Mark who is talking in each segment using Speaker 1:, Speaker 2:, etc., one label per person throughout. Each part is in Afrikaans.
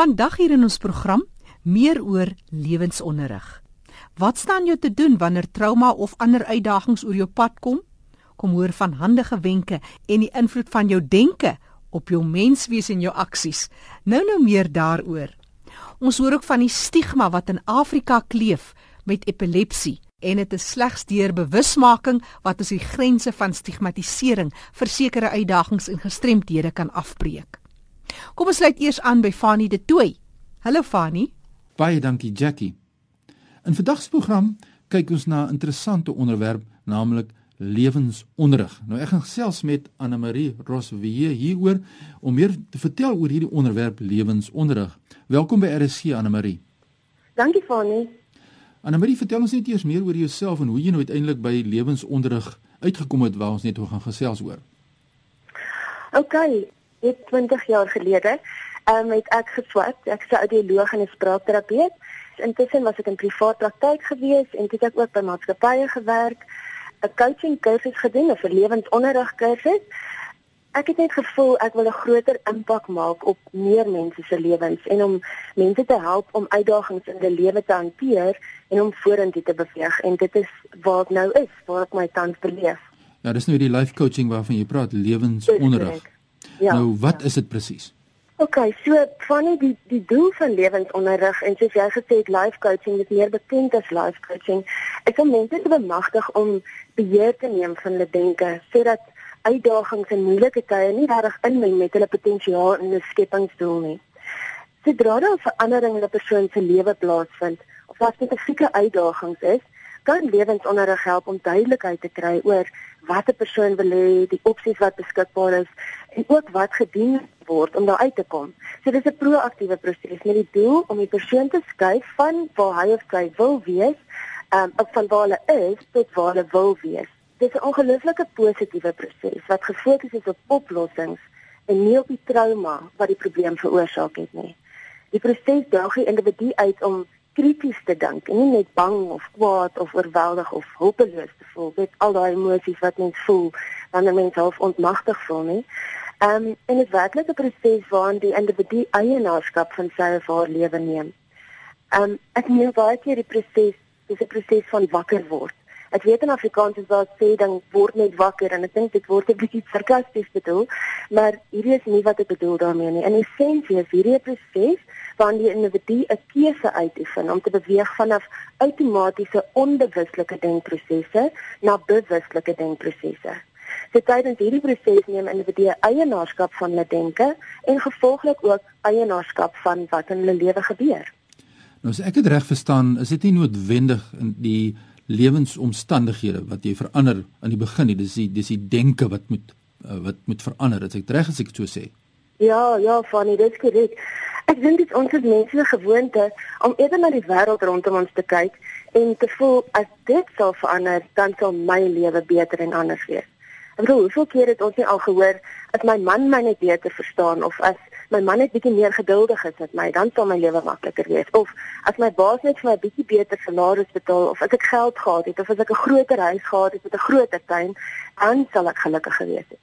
Speaker 1: Vandag hier in ons program meer oor lewensonderrig. Wat staan jou te doen wanneer trauma of ander uitdagings oor jou pad kom? Kom hoor van handige wenke en die invloed van jou denke op jou menswees en jou aksies. Nou nou meer daaroor. Ons hoor ook van die stigma wat in Afrika kleef met epilepsie en dit is slegs deur bewusmaking wat ons die grense van stigmatisering vir sekere uitdagings en gestremdhede kan afbreek. Kom ons sluit eers aan by Fanie De Tooy. Hallo Fanie.
Speaker 2: Baie dankie Jackie. In vandag se program kyk ons na 'n interessante onderwerp, naamlik lewensonderrig. Nou ek gaan gesels met Anne Marie Roswee hieroor om meer te vertel oor hierdie onderwerp lewensonderrig. Welkom by RSC Anne Marie.
Speaker 3: Dankie Fanie.
Speaker 2: Anne Marie, vertel ons net eers meer oor jouself en hoe jy nou uiteindelik by lewensonderrig uitgekom het waar ons net oor gaan gesels oor.
Speaker 3: OK, Dit 20 jaar gelede um, het ek geswat. Ek is 'n audioloog en 'n spraakterapeut. Intussen was ek in privaat praktyk gewees en het ek ook by maatskappye gewerk, 'n coaching kursus gedoen, 'n lewensonderrig kursus. Ek het net gevoel ek wil 'n groter impak maak op meer mense se lewens en om mense te help om uitdagings in hulle lewe te hanteer en om vorentoe te beweeg en dit is waar ek nou is, waar ek my tans beleef.
Speaker 2: Ja, dis nou die life coaching waarvan jy praat, lewensonderrig. Ja. Nou wat ja. is dit presies?
Speaker 3: OK, so van die die doel van lewensonderrig en soos jy gesê het life coaching is meer bekend as life coaching. Ek wil mense te bemagtig om beheer te neem van hulle denke sodat uitdagings en moeilike tye nie reg inmeng met hulle potensiaal en hulle skepingsdoel nie. Sodra daar 'n verandering in 'n persoon se lewe plaasvind of daar spesifieke uitdagings is, kan lewensonderrig help om duidelikheid te kry oor wat 'n persoon wil hê, die opsies wat beskikbaar is en ook wat gedien word om daar uit te kom. So dis 'n proaktiewe proses met die doel om die persoon te skuif van waar hy of sy wil wees, um op van waar hulle is tot waar hulle wil wees. Dis 'n ongelooflike positiewe proses wat gefokus is op oplossings en nie op die trauma wat die probleem veroorsaak het nie. Die proses daag die individu uit om krities te dink en nie net bang of kwaad of oorweldig of hulpeloos te voel met al daai emosies wat mens voel wanneer mens half ontmagtig voel nie. Ehm um, en dit werklik 'n proses waarin die individu eienaarskap van sy of haar lewe neem. Ehm um, ek neem baie keer die proses, dis 'n proses van wakker word. Ek weet in Afrikaans is daar sê dan word net wakker en ek dink dit word 'n bietjie sarkasties bedoel, maar hierdie is nie wat ek bedoel daarmee nie. In essensie is hierdie proses waarin die individu 'n keuse uitoefen om te beweeg vanaf outomatiese onbewuslike denkprosesse na bewuslike denkprosesse. Dit tydens hierdie proses neem individue eienaarskap van hulle denke en gevolglik ook eienaarskap van wat in hulle lewe gebeur.
Speaker 2: Nou as ek dit reg verstaan, is dit nie noodwendig in die lewensomstandighede wat jy verander aan die begin nie. Dis die dis die denke wat moet uh, wat moet verander. Dit is reg as ek so sê.
Speaker 3: Ja, ja, Fanny, dit is korrek. Ek dink dit ons is mense gewoonte om eerder na die wêreld rondom ons te kyk en te voel as dit sou verander, dan sou my lewe beter en anders wees. Ek bedoel, hoeveel keer het ons nie al gehoor as my man my net beter verstaan of as my man net bietjie meer geduldig is met my, dan sal my lewe makliker wees. Of as my baas net vir my bietjie beter salaris betaal of as ek geld gehad het of as ek 'n groter huis gehad het met 'n groter tuin, dan sal ek gelukkig gewees het.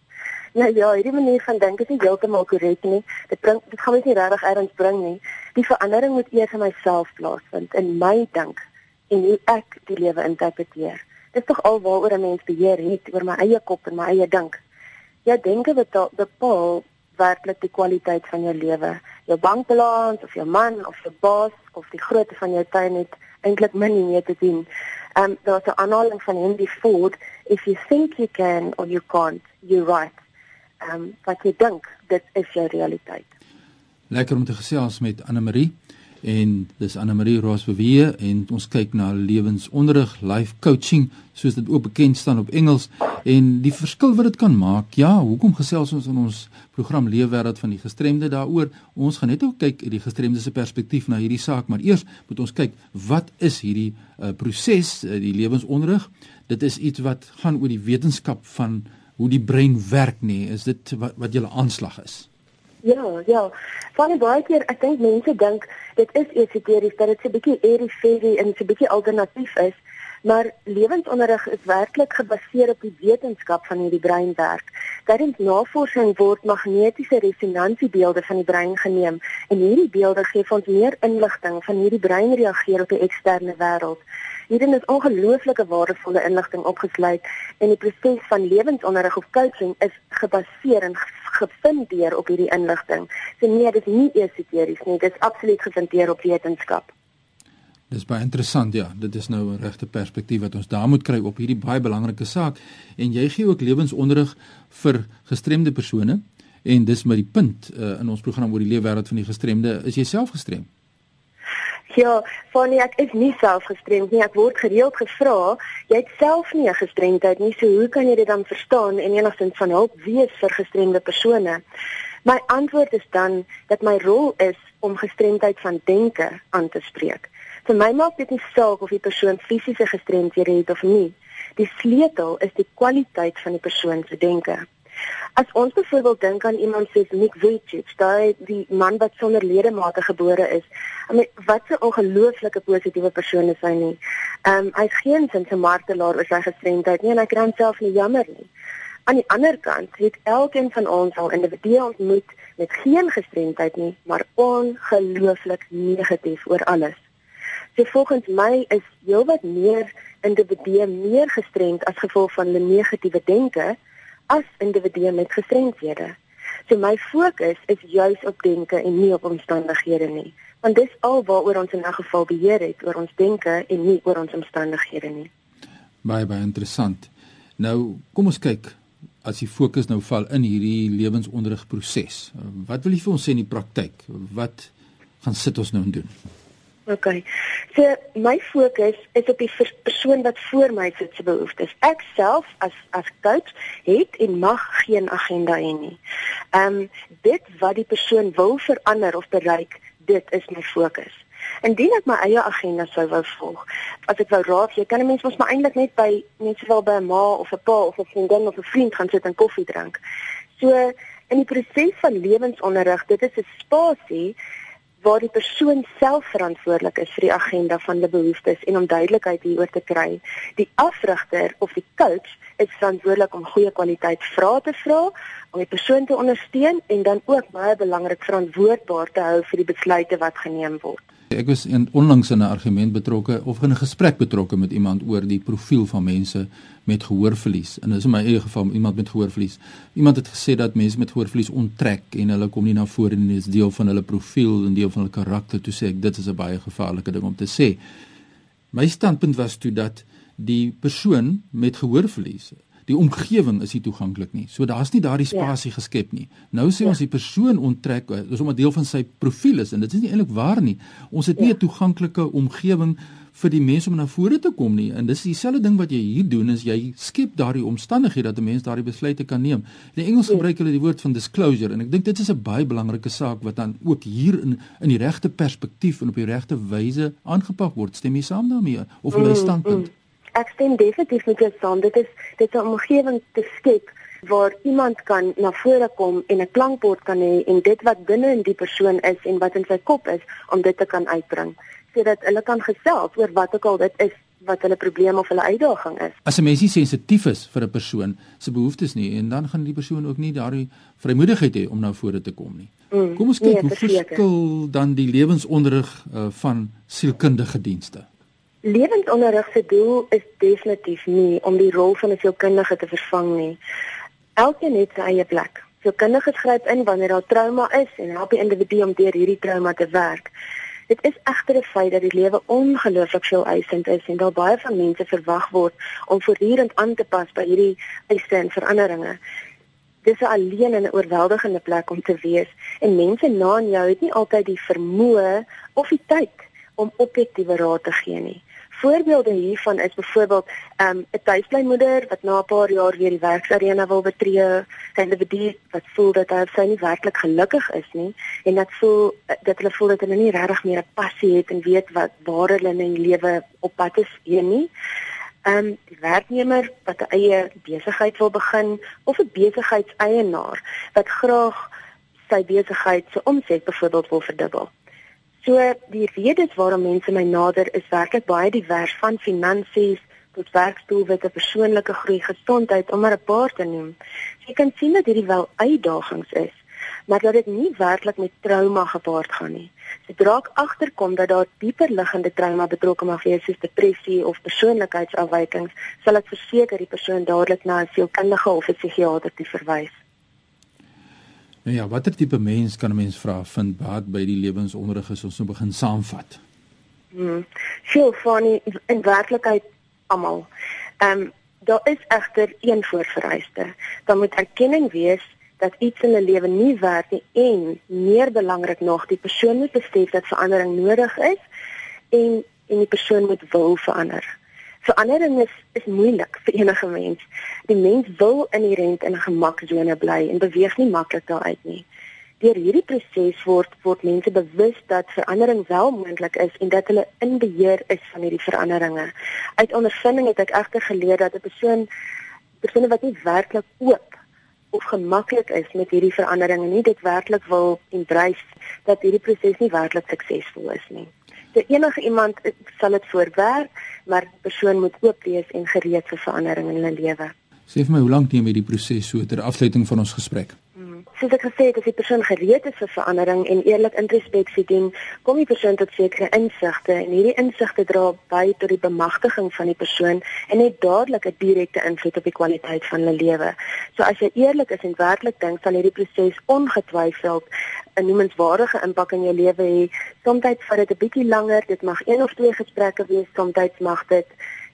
Speaker 3: Nou ja, hierdie manier van dink is nie heeltemal korrek nie. Dit bring dit gaan my nie regtig erns bring nie. Die verandering moet eers in myself plaasvind, in my dink en hoe ek die lewe interpreteer. Dit is tog alwaaroor 'n mens beheer het oor my eie kop en my eie dink. Ja, denke bepaal werklik die kwaliteit van jou lewe. Jou bankbalans of jou man of jou baas of die grootte van jou tuin het eintlik min nie te doen. Um daar's 'n aanhaling van Henry Ford, if you think you can or you can't, you're right. Um wat jy dink, dit is jou realiteit.
Speaker 2: Lekker om te gesels met Anne Marie en dis Anne Marie Rosbewe en ons kyk na lewensonderrig, life coaching soos dit ook bekend staan op Engels en die verskil wat dit kan maak. Ja, hoekom gesels ons in ons program Leefwêreld van die gestremde daaroor? Ons gaan net ook kyk uit die gestremde se perspektief na hierdie saak, maar eers moet ons kyk wat is hierdie uh, proses, uh, die lewensonderrig? Dit is iets wat gaan oor die wetenskap van hoe die brein werk nie. Is dit wat wat julle aanslag is?
Speaker 3: Ja, ja. Van baie keer ek dink mense dink dit is esoteries dat dit 'n bietjie airy fairy en 'n bietjie alternatief is, Maar lewensonderrig is werklik gebaseer op die wetenskap van hoe die brein werk. Tydens navorsing word magnetiese resonantsiebeelde van die brein geneem en hierdie beelde gee ons meer inligting van hoe die brein reageer op die eksterne wêreld. Hierin is ongelooflike waardevolle inligting opgesluit en die proses van lewensonderrig of coaching is gebaseer en gefundeer op hierdie inligting. So nee, dit is nie esoteries nie, dit is absoluut gefundeer op wetenskap.
Speaker 2: Dis baie interessant ja, dit is nou 'n regte perspektief wat ons daar moet kry op hierdie baie belangrike saak en jy gee ook lewensonderrig vir gestremde persone en dis met die punt uh, in ons program oor die leefwêreld van die gestremde, is jy self gestremd?
Speaker 3: Ja, Fanny, ek is nie self gestremd nie. Ek word gereeld gevra, jy het self nie 'n gestremdheid nie, so hoe kan jy dit dan verstaan en enigstens van hulp wees vir gestremde persone? My antwoord is dan dat my rol is om gestremdheid van denke aan te spreek. Vir my maak dit nie saak of die persoon fisiese gestremdhede het of nie. Die sleutel is die kwaliteit van die persoon se denke. As ons byvoorbeeld dink aan iemand soos Nick Vujicic, daai die man wat sonder ledemate gebore is, I mean, wat 'n ongelooflike positiewe persoon is hy nie. Ehm um, hy's geen sin se martelaar oor sy gestremdheid nie en hy kan self nie jammer nie. Aan die ander kant het elkeen van ons al individue ontmoet met geen gestremdheid nie, maar ongelooflik negatief oor alles. So volgens my is heelwat meer individue meer gestremd as gevolg van hulle negatiewe denke as individue met gestremdhede. So my fokus is juis op denke en nie op omstandighede nie, want dis al waaroor ons in 'n geval beheer het, oor ons denke en nie oor ons omstandighede nie.
Speaker 2: Baie baie interessant. Nou, kom ons kyk as die fokus nou val in hierdie lewensonderrigproses. Wat wil jy vir ons sê in die praktyk? Wat gaan sit ons nou en doen?
Speaker 3: OK. So my fokus is op die persoon wat voor my sit se behoeftes. Ek self as as coach het en mag geen agenda hê nie. Ehm um, dit wat die persoon wil verander of bereik, dit is my fokus. Indien ek my eie agenda sou wou volg, as ek wou raad, jy kan 'n mens mos maar eintlik net by net sowel by 'n ma of 'n pa of 'n vriendin of 'n vriend gaan sit en koffie drink. So in die proses van lewensonderrig, dit is 'n spasie waar die persoon self verantwoordelik is vir die agenda van die behoeftes en om duidelikheid hieroor te kry. Die afrigter of die coach is verantwoordelik om goeie kwaliteit vrae te vra, om die persoon te ondersteun en dan ook baie belangrik verantwoordbaar te hou vir die besluite wat geneem word.
Speaker 2: Ek was in onlangs in 'n argument betrokke of in 'n gesprek betrokke met iemand oor die profiel van mense met gehoorverlies. En dis in my eie geval iemand met gehoorverlies. Iemand het gesê dat mense met gehoorverlies onttrek en hulle kom nie na vore nie, dit is deel van hulle profiel en deel van hulle karakter. Toe sê ek dit is 'n baie gevaarlike ding om te sê. My standpunt was toe dat die persoon met gehoorverlies die omgewing is nie toeganklik nie. So daar's nie daardie ja. spasie ja. geskep nie. Nou sê ja. ons die persoon onttrek, dis om 'n deel van sy profiel is en dit is nie eintlik waar nie. Ons het nie 'n ja. toeganklike omgewing vir die mense om na vore te kom nie. En dis dieselfde ding wat jy hier doen is jy skep daardie omstandighede dat 'n mens daardie besluite kan neem. In Engels ja. gebruik hulle die woord van disclosure en ek dink dit is 'n baie belangrike saak wat dan ook hier in in die regte perspektief en op die regte wyse aangepak word. Stem jy saam daarmee of jy mm, standpunt? Mm
Speaker 3: ek stem definitief met jou saam. Dit is dit 'n omgewing te skep waar iemand kan na vore kom en 'n klankbord kan hê en dit wat binne in die persoon is en wat in sy kop is om dit te kan uitbring sodat hulle kan gesels oor wat ook al dit is wat hulle probleem of hulle uitdaging is.
Speaker 2: As 'n mens nie sensitief is vir 'n persoon se behoeftes nie en dan gaan die persoon ook nie daardie vrymoedigheid hê om na vore te kom nie. Mm, kom ons kyk nee, hoe verskil dan die lewensonderrig uh, van sielkundige dienste.
Speaker 3: Lewensonderrig se doel is definitief nie om die rol van 'n sielkundige te vervang nie. Elkeen het sy eie plek. Sielkundiges gryp in wanneer daar trauma is en help die individu om deur hierdie trauma te werk. Dit is egter 'n feit dat die lewe ongelooflik veel eisend is en daar baie van mense verwag word om voortdurend aan te pas by hierdie eise en veranderinge. Dis 'n alleen en 'n oorweldigende plek om te wees en mense na jou het nie altyd die vermoë of die tyd om objektiewe raad te gee nie. Voorbeelde hiervan is byvoorbeeld um, 'n tuisblymoeder wat na 'n paar jaar weer die werksarena wil betree, 'n individu wat voel dat hy sy nie werklik gelukkig is nie en dat voel dat hulle voel dat hulle nie regtig meer 'n passie het en weet wat waar hulle in die lewe op pad is hier nie. Ehm um, die werknemer wat 'n eie besigheid wil begin of 'n besigheidseienaar wat graag sy besigheid se omset byvoorbeeld wil verdubbel. So die redes waarom mense my nader is werklik baie divers van finansies, tot werkdoelwitte, persoonlike groei, gesondheid om maar 'n paar te noem. Jy kan sien dat hierdie wel uitdagings is, maar dat dit nie werklik met trauma gepaard gaan nie. Sodra ek agterkom dat daar dieper liggende trauma betrokke mag wees soos depressie of persoonlikheidsafwykings, sal ek verseker die persoon dadelik na 'n sielkundige of 'n psigiatër toe verwys.
Speaker 2: Nou ja, watter tipe mens kan 'n mens vra vind baat by die lewensonderrig as ons nou begin saamvat?
Speaker 3: Hmm. Veel van die in werklikheid almal. Ehm um, daar is egter een voorvereiste. Daar moet erkenning wees dat iets in 'n lewe nie werk nie en meer belangrik nog, die persoon moet besef dat verandering nodig is en en die persoon moet wil verander. Verandering is is moeilik vir enige mens. Die mens wil inherënt in 'n gemaksone bly en beweeg nie maklik daaruit nie deur hierdie proses word word mense bewus dat verandering wel moontlik is en dat hulle in beheer is van hierdie veranderinge. Uit ondervinding het ek egter geleer dat 'n persoon persone wat nie werklik oop of gemaklik is met hierdie veranderinge nie, dit werklik wil embrace dat hierdie proses nie werklik suksesvol is nie. Vir enige iemand sal dit voorwerk, maar die persoon moet oop wees en gereed vir verandering in hulle lewe.
Speaker 2: Sê vir my, hoe lank neem hierdie proses so ter afsluiting van ons gesprek?
Speaker 3: soos ek gesê het, as die persoon gereed is vir verandering en eerlik introspeksie doen, kom die persoon tot sekere insigte en hierdie insigte dra by tot die bemagtiging van die persoon en het dadelik 'n direkte invloed op die kwaliteit van hulle lewe. So as jy eerlik is en werklik dink, sal hierdie proses ongetwyfeld 'n noemenswaardige impak in jou lewe hê. Soms vat dit 'n bietjie langer, dit mag een of twee gesprekke wees, soms mag dit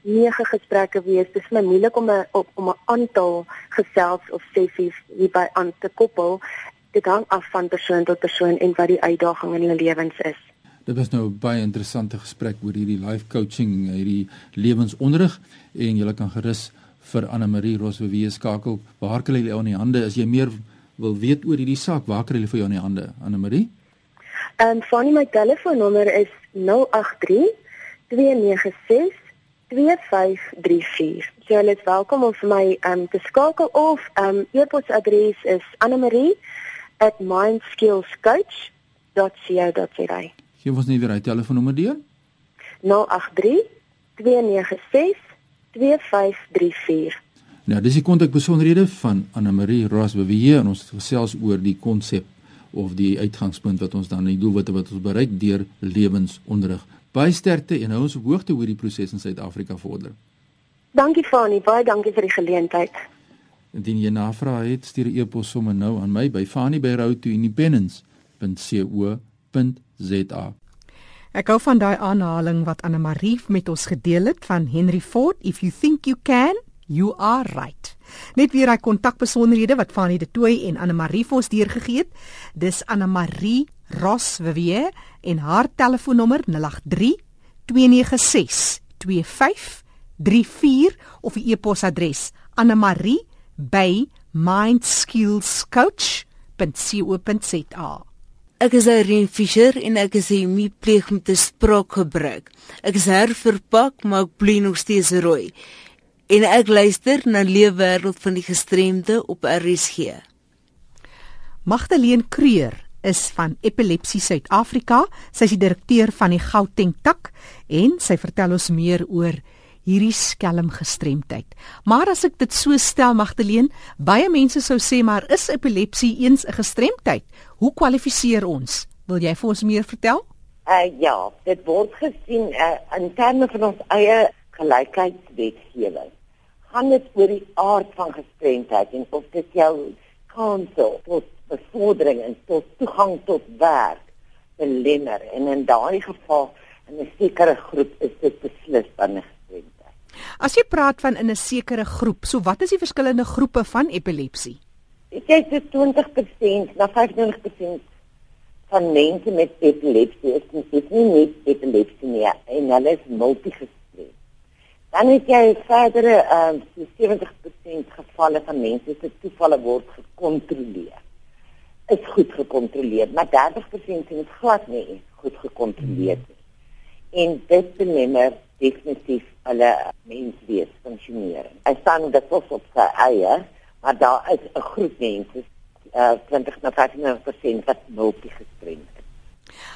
Speaker 3: nege gesprekke wees. Dit is my moeilik om 'n om 'n aantal gesels of sessies hierby aan te koppel. Dit hang af van persoon tot persoon en wat die uitdaging in hulle lewens is.
Speaker 2: Dit was nou 'n baie interessante gesprek oor hierdie life coaching, hierdie lewensonderrig en jy kan gerus vir Anne Marie Roswewe skakel. Waar kry jy aan die hande as jy meer wil weet oor hierdie saak? Waar kry jy vir jou aan die hande, Anne Marie?
Speaker 3: Ehm um, van my telefoonnommer is 083 296 2534. So hulle is welkom om vir my um te skakel of um e-posadres is anamarie@mindskillscoach.co.za.
Speaker 2: Gee ons net weer hy telefoonnommer deur.
Speaker 3: 083 296 2534.
Speaker 2: Nou, dis die kontakbesonderhede van Anamarie Rosbewe en ons gesels oor die konsep of die uitgangspunt wat ons dan die doelwitte wat ons bereik deur lewensonderrig. Baie sterkte en hou ons op hoogte hoe die proses in Suid-Afrika vorder.
Speaker 3: Dankie Fani, baie dankie vir die geleentheid.
Speaker 2: Indien jy navrae het, stuur 'n e-pos sommer nou aan my by fani@roadtoindependence.co.za.
Speaker 1: Ek hou van daai aanhaling wat Anne Marie met ons gedeel het van Henry Ford, if you think you can, you are right. Net weer hy kontakbesonderhede wat Fani de Tooi en Anne Marie vir ons deurgegee het. Dis Anne Marie Ross Wewe en haar telefoonnommer 083 296 2534 of die e-posadres anamarie@mindskillscoach.co.za.
Speaker 4: Ek is Irene Fischer en ek is 'n miepleeg met 'n spraakgebruik. Ek is herverpak, maar ek bly nog steeds rooi. En ek luister na Leefwêreld van die Gestremde op RSG.
Speaker 1: Magdalene Kreur is van Epilepsie Suid-Afrika. Sy is die direkteur van die Gauteng tak en sy vertel ons meer oor hierdie skelm gestremdheid. Maar as ek dit so stel Magdalene, baie mense sou sê maar is epilepsie eens 'n gestremdheid? Hoe kwalifiseer ons? Wil jy vir ons meer vertel?
Speaker 5: Uh ja, dit word gesien uh, in terme van ons eie gelykheidswetgewing. Gaan dit oor die aard van gestremdheid en of dit jou kanse tot bevordering en tot toegang tot werk belemmer en in daai geval in 'n sekere groep is dit beslis dan 'n gestremdheid.
Speaker 1: As jy praat van in 'n sekere groep, so wat is die verskillende groepe van epilepsie?
Speaker 5: Ek sê dit 20% na 25% van mense met epilepsie is nie net epilepsie nie en hulle is multigestrem. Dan het jy verdere uh, 70% gevalle van mense se toevalle word gekontroleer is goed gekontroleer, maar 30% is glad nie goed gekontroleer nie. En dit belemmer definitief hulle menswees funksionering. Hy staan dit ook op sy eie, maar daar is 'n groep mense, uh, 20 na 50% wat multigestremd is.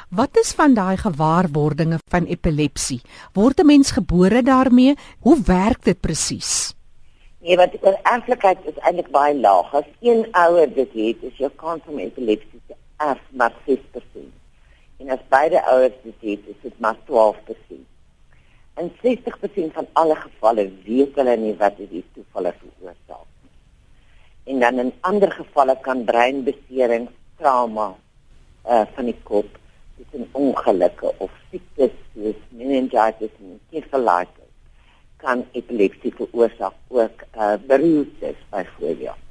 Speaker 1: Wat is van daai gewaarwordinge van epilepsie? Word 'n mens gebore daarmee? Hoe werk dit presies?
Speaker 5: Nee, wat die erflikheid is eintlik baie laag. As een ouer dit het, is jou kans om epilepsie te erf maar 6%. En as beide ouers dit het, is dit maar 12%. In 60% van alle gevalle weet hulle nie wat dit toevallig veroorsaak nie. En dan in ander gevalle kan breinbeserings, trauma uh van die kop, dis 'n ongelukke of siektes soos meningitis en encephalitis kan epilepsie veroorsaak ook uh beroertes byvoorbeeld.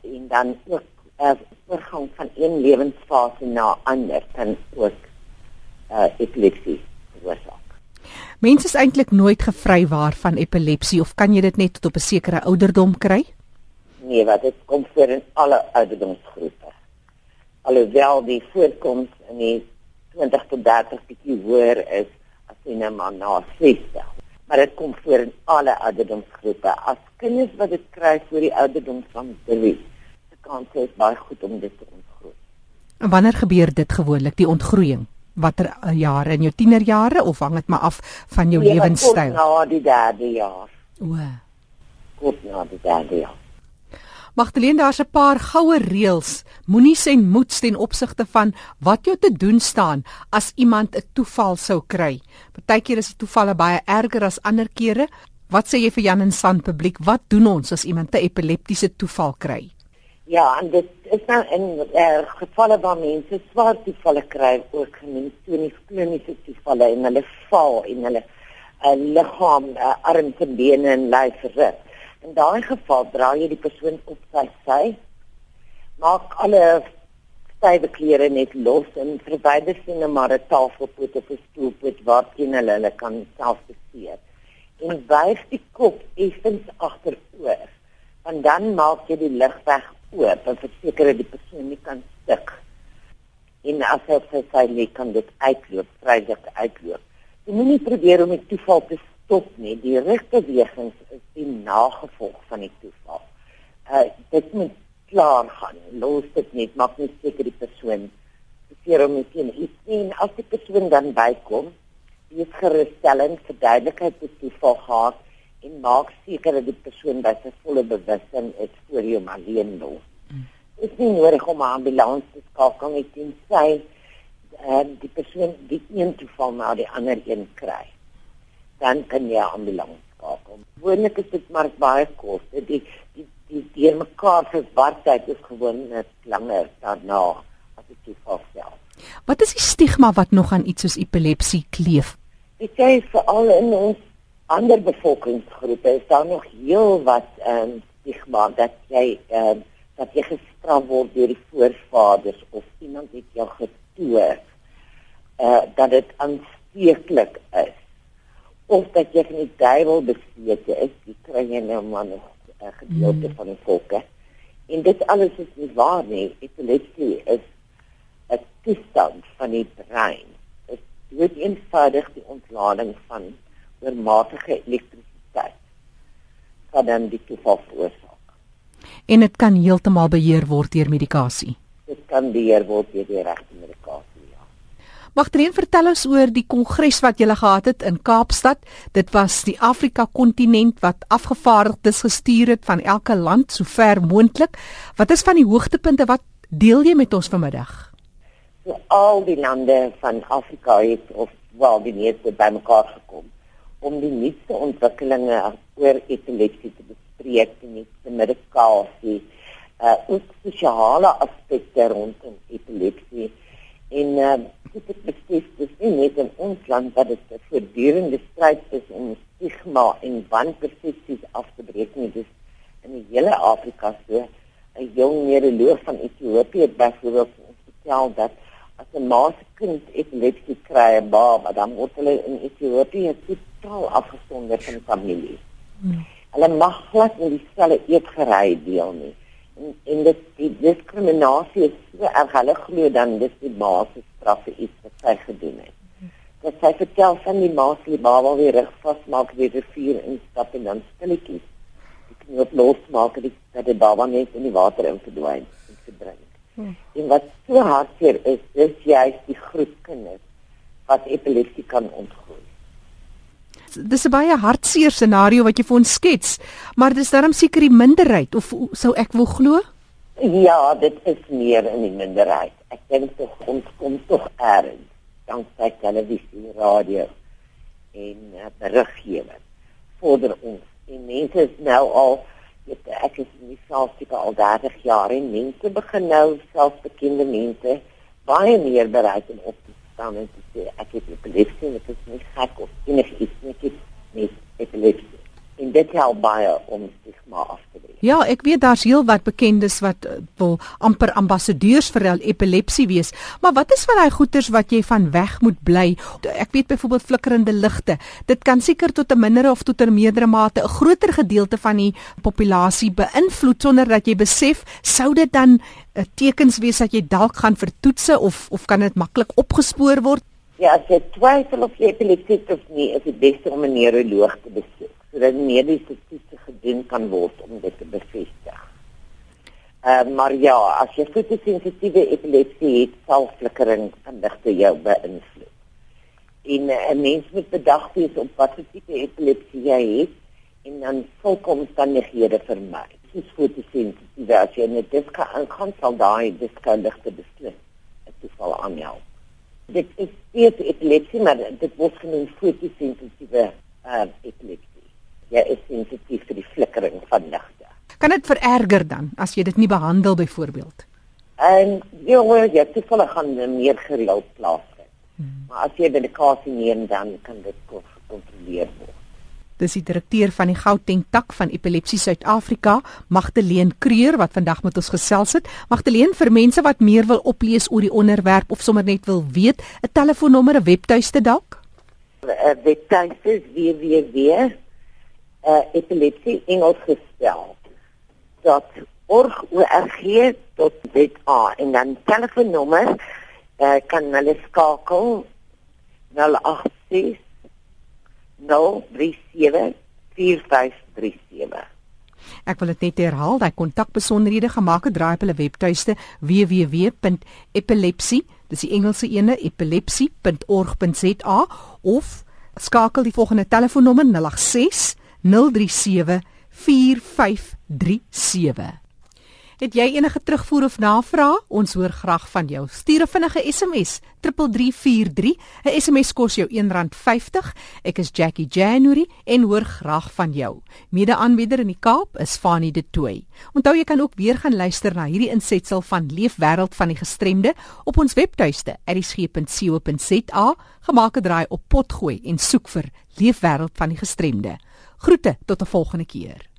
Speaker 5: En dan ook uh, oorgang van een lewensfase na ander kan ook uh epilepsie veroorsaak.
Speaker 1: Mense is eintlik nooit gevrywaar van epilepsie of kan jy dit net tot op 'n sekere ouderdom kry?
Speaker 5: Nee, wat dit kom voor in alle ouderdomsgroepe. Alhoewel die voorkoms in die 20 tot 30 bietjie hoër is as jy nou maar na 60. Maar dit kom voor in alle ouderdomsgroepe. As kinders wat dit kry voor die ouderdom van 3, se kans is baie goed om dit te ontgroei.
Speaker 1: En wanneer gebeur dit gewoonlik, die ontgroeiing? watter uh, jare in jou tienerjare of hang dit maar af van jou
Speaker 5: nee,
Speaker 1: lewenstyl?
Speaker 5: Na die derde jaar.
Speaker 1: O.
Speaker 5: Goed na die derde jaar.
Speaker 1: Magdalene, daar's 'n paar goue reëls. Moenie sen moeds ten opsigte van wat jou te doen staan as iemand 'n toeval sou kry. Partykeer is toevalle baie erger as ander kere. Wat sê jy vir Jan en San publiek? Wat doen ons as iemand 'n epileptiese toeval kry?
Speaker 5: Ja, en dit is nou in uh, gevalle waar mense swaar toevalle kry, ook kliniese kliniese toevalle en hulle val en hulle uh, liggaam, uh, arms en bene en lyf verruk. In daai geval draai jy die persoon op sy sy. Maak alle stywe klere net los en verwyder sien 'n maar 'n tafelpoot of 'n stoelpoot waarteen hulle hulle kan self bestuur. En wyf die kop effens agteroor. Want dan maak jy die lig weg oop en verseker dat die persoon nie kan stik. En as hy sy sy lê kan dit uitloop, vrylik uitloop. Jy moenie probeer om die toeval te stop nie. Die rigbewegings is die nagevolg van die toeval. Uh dit moet klaar gaan. Los dit net, maak net seker die persoon seker om iets sien as die persoon dan bykom. Wees gerusstellend, verduidelikheid die toeval gehad en maak seker dat die persoon by sy volle bewustheid is voor jy hom alleen los. Mm. Dit is nie nodig om 'n ambulans te skakel nie teen sy en die persoon die een toeval na die ander een kry. Dan kan jy 'n ambulans skakel. Gewoonlik is dit maar baie kos. Die die die die mekaar se wartyd is gewoonlik langer daarna as dit toeval self.
Speaker 1: Wat is die stigma wat nog aan iets soos epilepsie kleef?
Speaker 5: Dit sê veral in ons ander bevolkingsgroepe is daar nog heel wat ehm um, stigma dat jy ehm um, dat jy gestraf word deur die voorvaders of iemand het jou getoer eh uh, dat dit aansteeklik is of dat jy van die duiwel besete is, jy kry jy nou maar 'n uh, gedeelte mm. van die volke. En dit alles is nie waar nie. Epilepsie is 'n toestand van die brein. Dit word eenvoudig die ontlading van oormatige elektrisiteit kan dan die toeval veroorsaak.
Speaker 1: En dit kan heeltemal beheer word deur medikasie.
Speaker 5: Dit kan beheer word deur die regte medikasie.
Speaker 1: Magdalene, vertel ons oor die kongres wat jy gehad het in Kaapstad. Dit was die Afrika kontinent wat afgevaardigdes gestuur het van elke land so ver moontlik. Wat is van die hoogtepunte wat deel jy met ons vanmiddag?
Speaker 5: So al die lande van Afrika het of wel die meeste bymekaar gekom om die nuutste ontwikkelinge oor epilepsie te bespreek die medikasie, uh ook sosiale aspekte rondom epilepsie. En uh dit is beslis dis nie net in ons land dat dit 'n voortdurende stryd is om stigma en wanpersepsies af te breek nie. Dis in die hele Afrika so 'n jong neuroloog van Ethiopië het byvoorbeeld vertel dat as 'n ma se kind epilepsie kry, 'n baba, dan word hulle in Ethiopië totaal afgesonder van die familie. Hmm. Hulle mag glad nie dieselfde eetgerei deel nie. En, dit die diskriminasie is so erg, hulle glo dan dis die se straf vir iets wat sy gedoen het. Dat sy vertel van die ma se baba weer reg vasmaak weer die vuur instap en dan stilletjies. Die knoop losmaak dat die baba net in die water in verdwyn en verdrink. Hmm. En wat so hartseer is, dis juist die groep kinders wat epilepsie kan ontgroei.
Speaker 1: Dis 'n baie hartseer scenario wat jy vir ons skets, maar dis darm seker die minderheid of sou ek wil glo?
Speaker 5: Ja, dit is meer in die minderheid. Ek dink tog ons kom tog erns danksy televisie, radio en uh, beriggewing vorder ons. En mense is nou al weet ek is in die selfsieke al 30 jaar en mense begin nou selfs bekende mense baie meer bereid om op te staan en sê ek het epilepsie en dit is nie gek of enigiets nie, ek het net epilepsie. En dit help baie om stigma af te breek.
Speaker 1: Ja, ek weet daar's heelwat bekendes wat uh, wil amper ambassadeurs vir epilepsie wees. Maar wat is van daai goeters wat jy van weg moet bly? Ek weet byvoorbeeld flikkerende ligte. Dit kan seker tot 'n mindere of tot 'n meerdere mate 'n groter gedeelte van die populasie beïnvloed sonder dat jy besef, sou dit dan uh, tekens wees dat jy dalk gaan vertoetse of of kan dit maklik opgespoor word?
Speaker 5: Ja, as jy twyfel of jy epilepsie het of nie, is dit beste om 'n neuroloog te besoek sodat mediese toetse gedoen kan word om dit te bevestig. Uh, maar ja, as jy fotosensitiewe epilepsie het, sal flikkering van ligte jou beïnvloed. En uh, 'n mens moet bedag wees op watter tipe epilepsie jy het en dan volkom omstandighede vermy. Soos fotosensitiewe, as jy net dit kan kan sal daai diskundige beslis dit toeval aanhelp. Dit is epilepsie, maar dit word genoem fotosensitiewe uh, epilepsie jy is sensitief vir die flikkering van ligte.
Speaker 1: Kan dit vererger dan as jy dit nie behandel byvoorbeeld?
Speaker 5: En jonge, jy het toevallig gaan meer gereeld plaasvind. Hmm. Maar as jy medikasie neem dan kan dit gekontroleer word.
Speaker 1: Dis die direkteur van die Gauteng tak van Epilepsie Suid-Afrika, Magdalene Kreur wat vandag met ons gesels het. Magdalene, vir mense wat meer wil oplees oor die onderwerp of sommer net wil weet, 'n telefoonnommer, 'n webtuiste dalk?
Speaker 5: 'n Webtuiste www uh, epilepsie Engels gestel. Dat org org tot dit a en dan telefoonnommer uh, kan hulle skakel 086 037 4537
Speaker 1: Ek wil dit net herhaal, daai kontakbesonderhede gemaak het draai op hulle webtuiste www.epilepsie, dis die Engelse ene epilepsie.org.za of skakel die volgende telefoonnommer 086 0891104537. Het jy enige terugvoer of navrae? Ons hoor graag van jou. Stuur 'n vinnige SMS 3343. 'n SMS kos jou R1.50. Ek is Jackie January en hoor graag van jou. Mede-aanbieder in die Kaap is Fanie De Tooy. Onthou jy kan ook weer gaan luister na hierdie insetsel van Leefwêreld van die Gestremde op ons webtuiste erisg.co.za. Gemaak 'n draai op potgooi en soek vir Leefwêreld van die Gestremde. Groete tot 'n volgende keer.